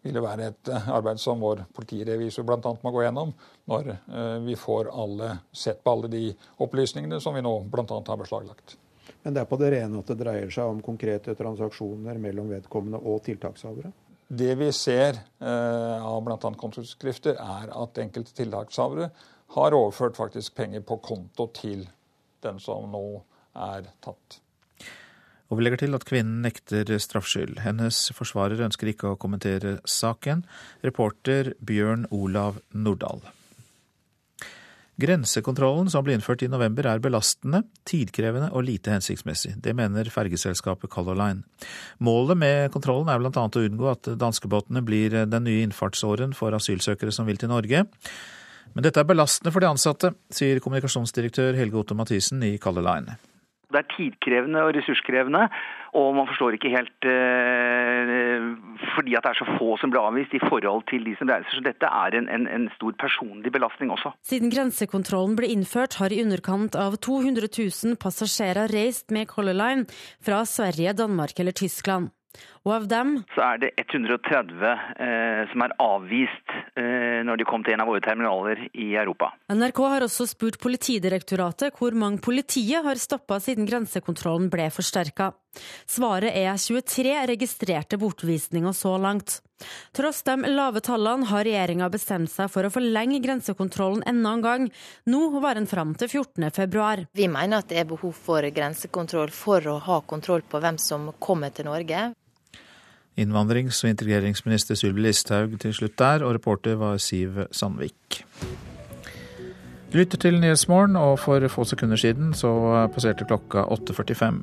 ville være et eh, arbeid som vår politirevisor bl.a. må gå gjennom når eh, vi får alle, sett på alle de opplysningene som vi nå bl.a. har beslaglagt. Men det er på det rene at det dreier seg om konkrete transaksjoner mellom vedkommende og tiltakshavere? Det vi ser eh, av bl.a. kontoskrifter, er at enkelte tiltakshavere har overført faktisk penger på konto til den som nå er tatt. Og vi legger til at kvinnen nekter straffskyld. Hennes forsvarer ønsker ikke å kommentere saken. Reporter Bjørn Olav Nordahl. Grensekontrollen som ble innført i november er belastende, tidkrevende og lite hensiktsmessig. Det mener fergeselskapet Color Line. Målet med kontrollen er bl.a. å unngå at danskebåtene blir den nye innfartsåren for asylsøkere som vil til Norge. Men dette er belastende for de ansatte, sier kommunikasjonsdirektør Helge Otto Mathisen i Color Line. Det er tidkrevende og ressurskrevende, og man forstår ikke helt eh, fordi at det er så få som blir avvist i forhold til de som reiser. Så dette er en, en, en stor personlig belastning også. Siden grensekontrollen ble innført, har i underkant av 200 000 passasjerer reist med Color Line fra Sverige, Danmark eller Tyskland. Og av dem Så er det 130 eh, som er avvist eh, når de kom til en av våre terminaler i Europa. NRK har også spurt Politidirektoratet hvor mange politiet har stoppa siden grensekontrollen ble forsterka. Svaret er 23 registrerte bortvisninger så langt. Tross de lave tallene har regjeringa bestemt seg for å forlenge grensekontrollen enda en gang. Nå var den fram til 14.2. Vi mener at det er behov for grensekontroll for å ha kontroll på hvem som kommer til Norge. Innvandrings- og integreringsminister Sylvi Listhaug til slutt der, og reporter var Siv Sandvik. Du lytter til Nyhetsmorgen, og for få sekunder siden så passerte klokka 8.45.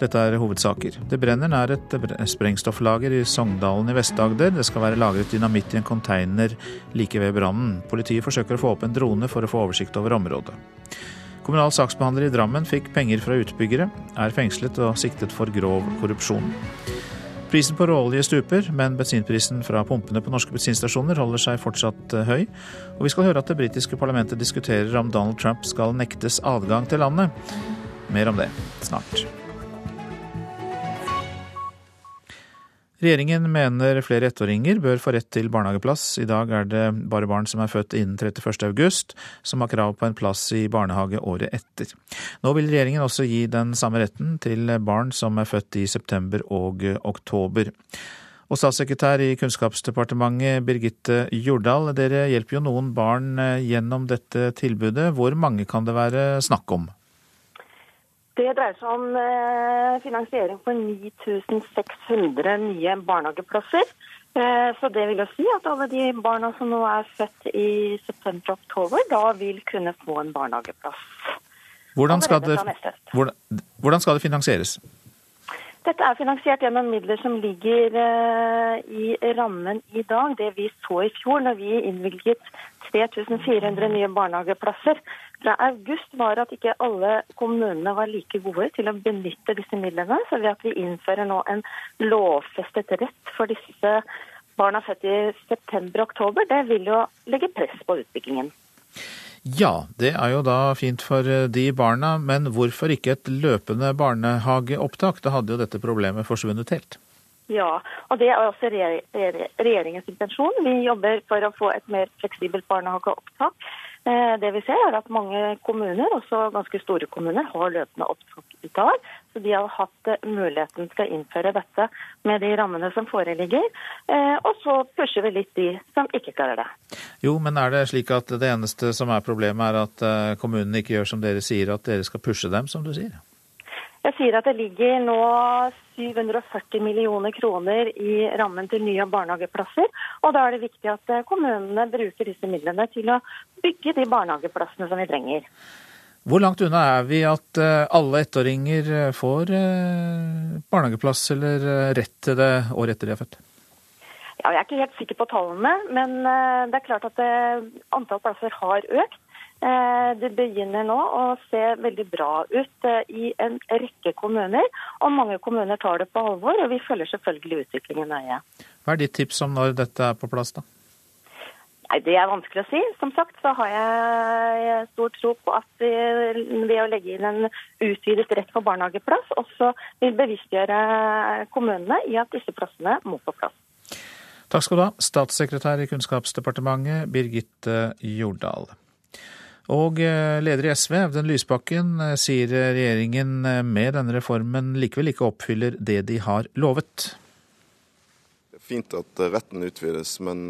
Dette er hovedsaker. Det brenner nær et sprengstofflager i Sogndalen i Vest-Agder. Det skal være lagret dynamitt i en container like ved brannen. Politiet forsøker å få opp en drone for å få oversikt over området. Kommunal saksbehandler i Drammen fikk penger fra utbyggere, er fengslet og siktet for grov korrupsjon. Prisen på råolje stuper, men bensinprisen fra pumpene på norske bensinstasjoner holder seg fortsatt eh, høy. Og vi skal høre at det britiske parlamentet diskuterer om Donald Trump skal nektes adgang til landet. Mer om det snart. Regjeringen mener flere ettåringer bør få rett til barnehageplass. I dag er det bare barn som er født innen 31. august som har krav på en plass i barnehage året etter. Nå vil regjeringen også gi den samme retten til barn som er født i september og oktober. Og statssekretær i Kunnskapsdepartementet Birgitte Jordal, dere hjelper jo noen barn gjennom dette tilbudet. Hvor mange kan det være snakk om? Det dreier seg om eh, finansiering for 9600 nye barnehageplasser. Eh, så det vil jo si at alle de barna som nå er født i september-oktober, da vil kunne få en barnehageplass. Hvordan skal, det, hvordan, hvordan skal det finansieres? Dette er finansiert gjennom midler som ligger uh, i rammen i dag. Det vi så i fjor når vi innvilget 3400 nye barnehageplasser fra august, var at ikke alle kommunene var like gode til å benytte disse midlene. Så ved at vi innfører nå en lovfestet rett for disse barna født i september-oktober, det vil jo legge press på utviklingen. Ja, det er jo da fint for eh, de barna, men hvorfor ikke et løpende barnehageopptak? Da hadde jo dette problemet forsvunnet helt. Ja, og det er også regjeringens intensjon. Vi jobber for å få et mer fleksibelt barnehageopptak. Eh, det vi ser er at mange kommuner, også ganske store kommuner, har løpende opptak. Så de har hatt eh, muligheten til å innføre dette med de rammene som foreligger. Eh, og så pusher vi litt de som ikke klarer det. Jo, men er det slik at det eneste som er problemet er at kommunene ikke gjør som dere sier, at dere skal pushe dem, som du sier? Jeg sier at det ligger nå 740 millioner kroner i rammen til nye barnehageplasser. Og da er det viktig at kommunene bruker disse midlene til å bygge de barnehageplassene som vi trenger. Hvor langt unna er vi at eh, alle ettåringer eh, får eh, barnehageplass eller rett til det året etter de er født? Ja, jeg er ikke helt sikker på tallene, men det er klart at antall plasser har økt. Det begynner nå å se veldig bra ut i en rekke kommuner, og mange kommuner tar det på alvor. og Vi følger selvfølgelig utviklingen nøye. Hva er ditt tips om når dette er på plass, da? Nei, Det er vanskelig å si. Som sagt så har jeg stor tro på at ved å legge inn en utvidet rett for barnehageplass, også vil bevisstgjøre kommunene i at disse plassene må på plass. Takk skal du ha, statssekretær i Kunnskapsdepartementet Birgitte Jordal. Og eh, leder i SV, Audun Lysbakken, eh, sier regjeringen eh, med denne reformen likevel ikke oppfyller det de har lovet Det er fint at retten utvides, men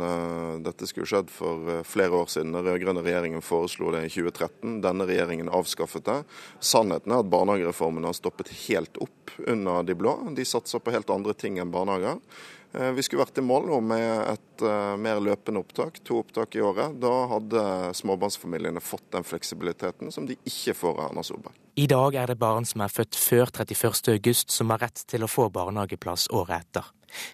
dette skulle skjedd for flere år siden. Den rød-grønne regjeringen foreslo det i 2013. Denne regjeringen avskaffet det. Sannheten er at barnehagereformen har stoppet helt opp under de blå. De satser på helt andre ting enn barnehager. Uh, vi skulle vært i mål nå med et mer løpende opptak, to opptak i året. Da hadde småbarnsfamiliene fått den fleksibiliteten som de ikke får av Erna Solberg. I dag er det barn som er født før 31.8 som har rett til å få barnehageplass året etter.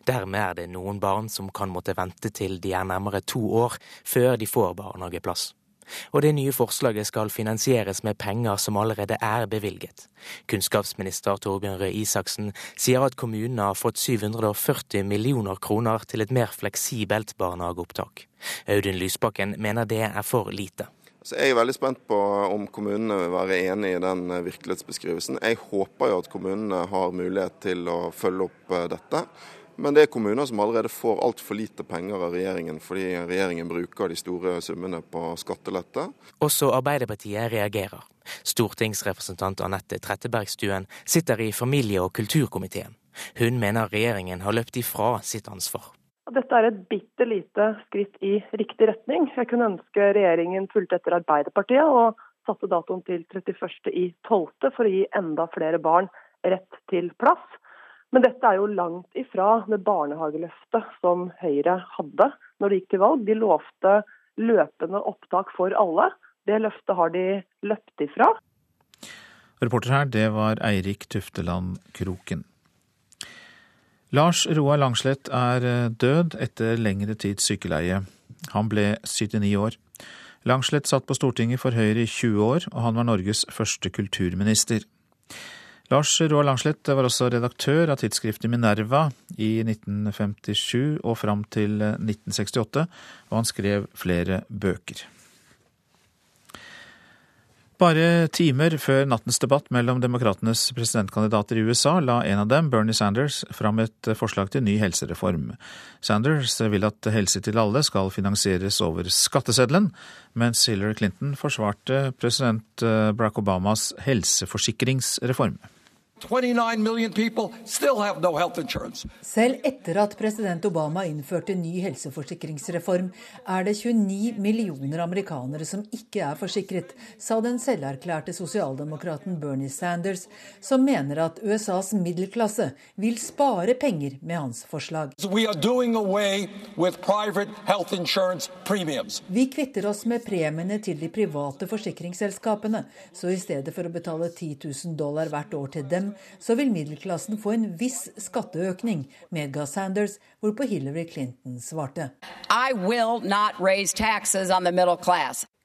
Dermed er det noen barn som kan måtte vente til de er nærmere to år før de får barnehageplass. Og det nye forslaget skal finansieres med penger som allerede er bevilget. Kunnskapsminister Torbjørn Røe Isaksen sier at kommunene har fått 740 millioner kroner til et mer fleksibelt barnehageopptak. Audun Lysbakken mener det er for lite. Så jeg er veldig spent på om kommunene vil være enig i den virkelighetsbeskrivelsen. Jeg håper jo at kommunene har mulighet til å følge opp eh, dette. Men det er kommuner som allerede får altfor lite penger av regjeringen, fordi regjeringen bruker de store summene på skattelette. Også Arbeiderpartiet reagerer. Stortingsrepresentant Anette Trettebergstuen sitter i familie- og kulturkomiteen. Hun mener regjeringen har løpt ifra sitt ansvar. Dette er et bitte lite skritt i riktig retning. Jeg kunne ønske regjeringen fulgte etter Arbeiderpartiet og satte datoen til 31.12. for å gi enda flere barn rett til plass. Men dette er jo langt ifra det barnehageløftet som Høyre hadde når de gikk til valg. De lovte løpende opptak for alle. Det løftet har de løpt ifra. Reporter her, det var Eirik Tufteland Kroken. Lars Roar Langslett er eh, død etter lengre tids sykeleie. Han ble 79 år. Langslett satt på Stortinget for Høyre i 20 år, og han var Norges første kulturminister. Lars Roar Langslett var også redaktør av tidsskriftet Minerva i 1957 og fram til 1968, og han skrev flere bøker. Bare timer før nattens debatt mellom demokratenes presidentkandidater i USA la en av dem, Bernie Sanders, fram et forslag til ny helsereform. Sanders vil at helse til alle skal finansieres over skatteseddelen, mens Hillary Clinton forsvarte president Barack Obamas helseforsikringsreform. Selv etter at president Obama innførte ny helseforsikringsreform, er det 29 millioner amerikanere som ikke er forsikret, sa den selverklærte sosialdemokraten Bernie Sanders, som mener at USAs middelklasse vil spare penger med hans forslag. Vi kvitter oss med premiene til de private forsikringsselskapene, så i stedet for å betale 10 000 dollar hvert år til dem, så vil middelklassen få en viss skatteøkning, medga Sanders, hvorpå Hillary Clinton svarte.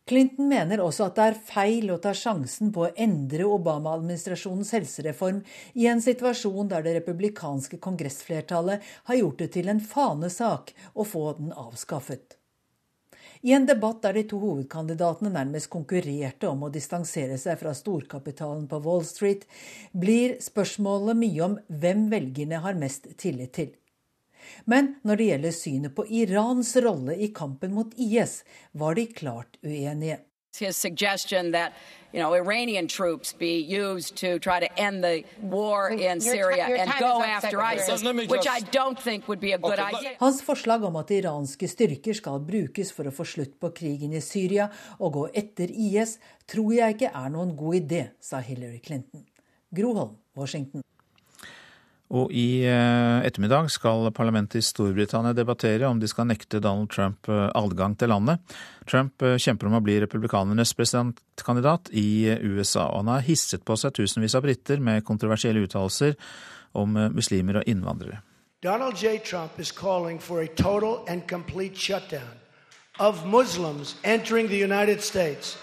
Clinton mener også at det er feil å ta sjansen på å endre Obama-administrasjonens helsereform i en situasjon der det republikanske kongressflertallet har gjort det til en fanesak å få den avskaffet. I en debatt der de to hovedkandidatene nærmest konkurrerte om å distansere seg fra storkapitalen på Wall Street, blir spørsmålet mye om hvem velgerne har mest tillit til. Men når det gjelder synet på Irans rolle i kampen mot IS, var de klart uenige. His you know, Iranian troops be used to try to end the war in Syria and go after ISIS, which I don't think would be a good idea. Hans forslag om at iranske styrker skal brukes for å få slutt på krigen i Syria og gå etter IS, tror jeg ikke er noen god idé, sa Hillary Clinton. Groholm, Washington. Og i eh, ettermiddag skal parlamentet i Storbritannia debattere om de skal nekte Donald Trump eh, adgang til landet. Trump eh, kjemper om å bli republikanernes presidentkandidat i USA, og han har hisset på seg tusenvis av briter med kontroversielle uttalelser om muslimer og innvandrere. Donald J. Trump is calling for a total and complete shutdown of Muslims entering the United States.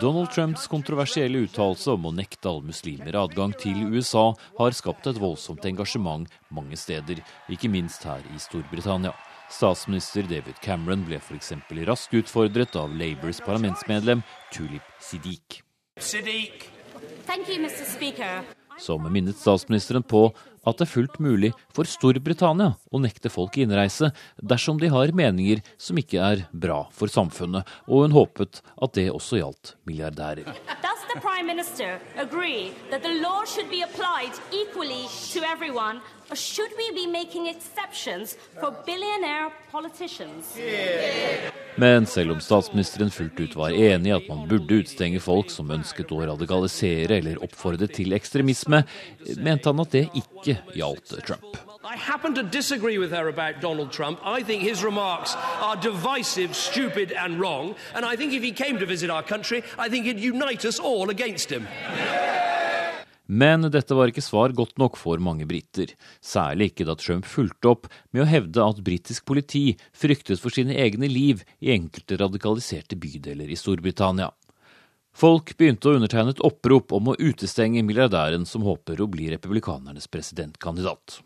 Donald Trumps kontroversielle uttalelse om å nekte alle muslimer adgang til USA har skapt et voldsomt engasjement mange steder, ikke minst her i Storbritannia. Statsminister David Cameron ble f.eks. raskt utfordret av Labours parlamentsmedlem Tulip Siddiq. Siddiq. Som minnet statsministeren på at det er fullt mulig for Storbritannia å nekte folk innreise dersom de har meninger som ikke er bra for samfunnet, og hun håpet at det også gjaldt milliardærer. The Prime Minister agree that the law should be applied equally to everyone, or should we be making exceptions for billionaire politicians? Men selv om statsministeren fullt ut var enig i at man burde utstenge folk som ønsket å radikalisere eller oppfordre til ekstremisme, mente han at det ikke gjaldt Trump. I happen to disagree with her about Donald Trump. I think his remarks are divisive, stupid, and wrong. And I think if he came to visit our country, I think he'd unite us all against him. Men dette var ikke svar godt nok for mange briter, særlig ikke da Trump fulgte opp med å hevde at britisk politi fryktet for sine egne liv i enkelte radikaliserte bydeler i Storbritannia. Folk begynte å undertegne et opprop om å utestenge milliardæren som håper å bli republikanernes presidentkandidat.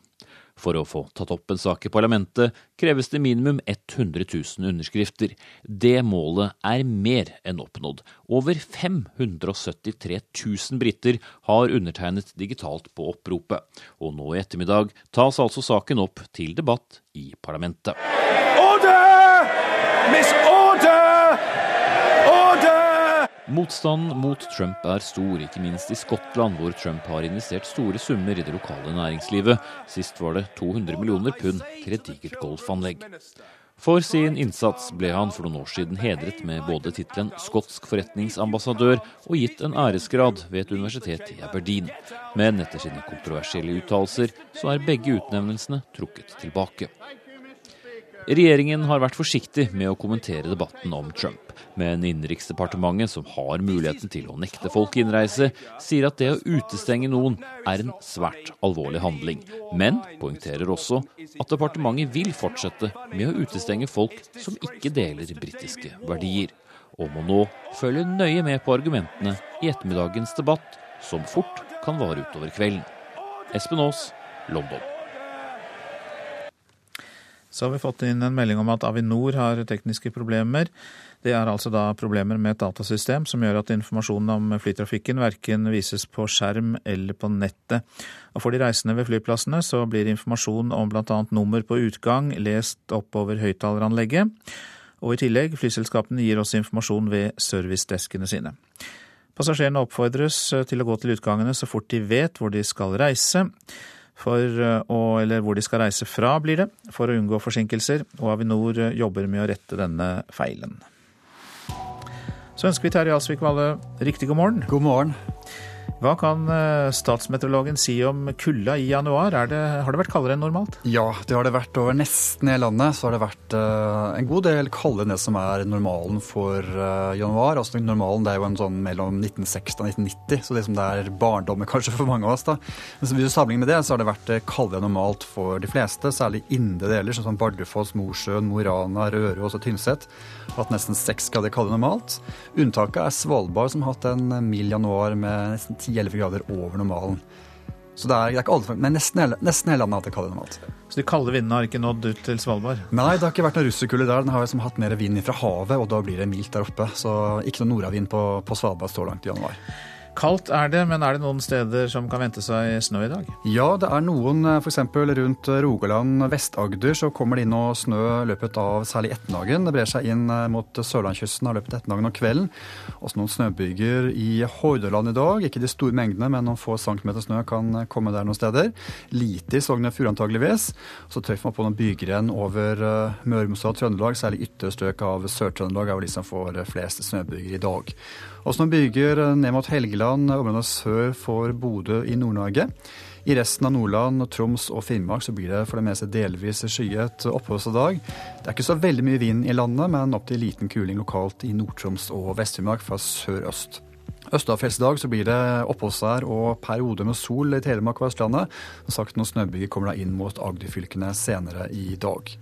For å få tatt opp en sak i parlamentet kreves det minimum 100 000 underskrifter. Det målet er mer enn oppnådd. Over 573 000 briter har undertegnet digitalt på oppropet. Og nå i ettermiddag tas altså saken opp til debatt i parlamentet. Order! Miss Order! Motstanden mot Trump er stor, ikke minst i Skottland, hvor Trump har investert store summer i det lokale næringslivet. Sist var det 200 millioner pund til et digert golfanlegg. For sin innsats ble han for noen år siden hedret med både tittelen skotsk forretningsambassadør og gitt en æresgrad ved et universitet i Aberdeen. Men etter sine kontroversielle uttalelser så er begge utnevnelsene trukket tilbake. Regjeringen har vært forsiktig med å kommentere debatten om Trump, men Innenriksdepartementet, som har muligheten til å nekte folk innreise, sier at det å utestenge noen er en svært alvorlig handling, men poengterer også at departementet vil fortsette med å utestenge folk som ikke deler britiske verdier, og må nå følge nøye med på argumentene i ettermiddagens debatt, som fort kan vare utover kvelden. Espen Aas, London. Så har vi fått inn en melding om at Avinor har tekniske problemer. Det er altså da problemer med et datasystem som gjør at informasjonen om flytrafikken verken vises på skjerm eller på nettet. Og For de reisende ved flyplassene så blir informasjon om bl.a. nummer på utgang lest oppover høyttaleranlegget. Og i tillegg, flyselskapene gir også informasjon ved servicedeskene sine. Passasjerene oppfordres til å gå til utgangene så fort de vet hvor de skal reise. For å, eller hvor de skal reise fra, blir det, for å unngå forsinkelser. Og Avinor jobber med å rette denne feilen. Så ønsker vi Terje Alsvik Valle riktig god morgen. God morgen. Hva kan eh, statsmeteorologen si om kulda i januar? Det, har det vært kaldere enn normalt? Ja, det har det vært over nesten hele landet. Så har det vært uh, en god del kaldere enn det som er normalen for uh, januar. Altså Normalen det er jo en sånn mellom 1960 og 1990, så det som det er barndommen kanskje for mange av oss. da. Men hvis du sammenligner med det, så har det vært kaldere enn normalt for de fleste, særlig indre deler, sånn som Bardufoss, Mosjøen, Mo i Rana, Røros og Tynset. Hatt nesten seks grader kaldere enn normalt. Unntaket er Svalbard, som har hatt en mild januar med nesten 10 10-11 grader over normalen. Så det er, det er ikke alle, men nesten hele, nesten hele landet har hatt det normalt. Så de kalde vindene har ikke nådd ut til Svalbard? Nei, det har ikke vært noe russerkulde der. Den har liksom hatt mer vind fra havet, og da blir det mildt der oppe. Så ikke noe nordavind på, på Svalbard så langt i januar. Kaldt er det, men er det noen steder som kan vente seg snø i dag? Ja, det er noen. Eh, F.eks. rundt Rogaland, Vest-Agder så kommer det inn noe snø løpet av særlig ettermiddagen. Det brer seg inn eh, mot sørlandskysten i løpet av ettermiddagen og kvelden. Også noen snøbyger i Hordaland i dag. Ikke de store mengdene, men noen få centimeter snø kan komme der noen steder. Lite i Sogn og Fjord antageligvis. Så treffer man på noen byger over Møre og Trøndelag. Særlig ytre strøk av Sør-Trøndelag er vel de som får flest snøbyger i dag. Også noen bygger ned mot Helgeland, området sør for Bodø i Nord-Norge. I resten av Nordland, Troms og Finnmark så blir det for det meste delvis skyet oppholdsdag. Det er ikke så veldig mye vind i landet, men opp til liten kuling lokalt i Nord-Troms og Vest-Finnmark fra sør-øst. Østafjellsdag så blir det oppholdsvær og perioder med sol i Telemark og Østlandet. Som sagt, noen snøbyger kommer da inn mot Agderfylkene senere i dag.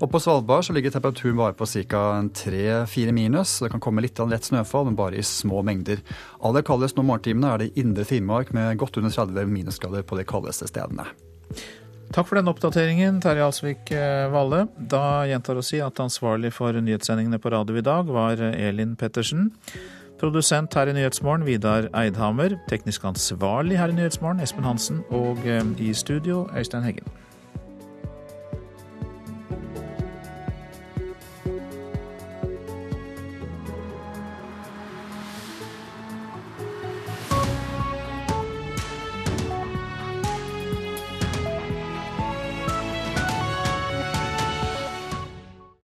Og På Svalbard så ligger temperaturen bare på ca. 3-4 minus. Det kan komme litt av lett snøfall, men bare i små mengder. Aller kaldest nå morgentimene er det indre Finnmark med godt under 30 minusgrader på de kaldeste stedene. Takk for den oppdateringen, Terje Alsvik eh, Valle. Da gjentar å si at ansvarlig for nyhetssendingene på radio i dag var Elin Pettersen. Produsent her i Nyhetsmorgen, Vidar Eidhammer. Teknisk ansvarlig her i Nyhetsmorgen, Espen Hansen. Og eh, i studio, Øystein Heggen.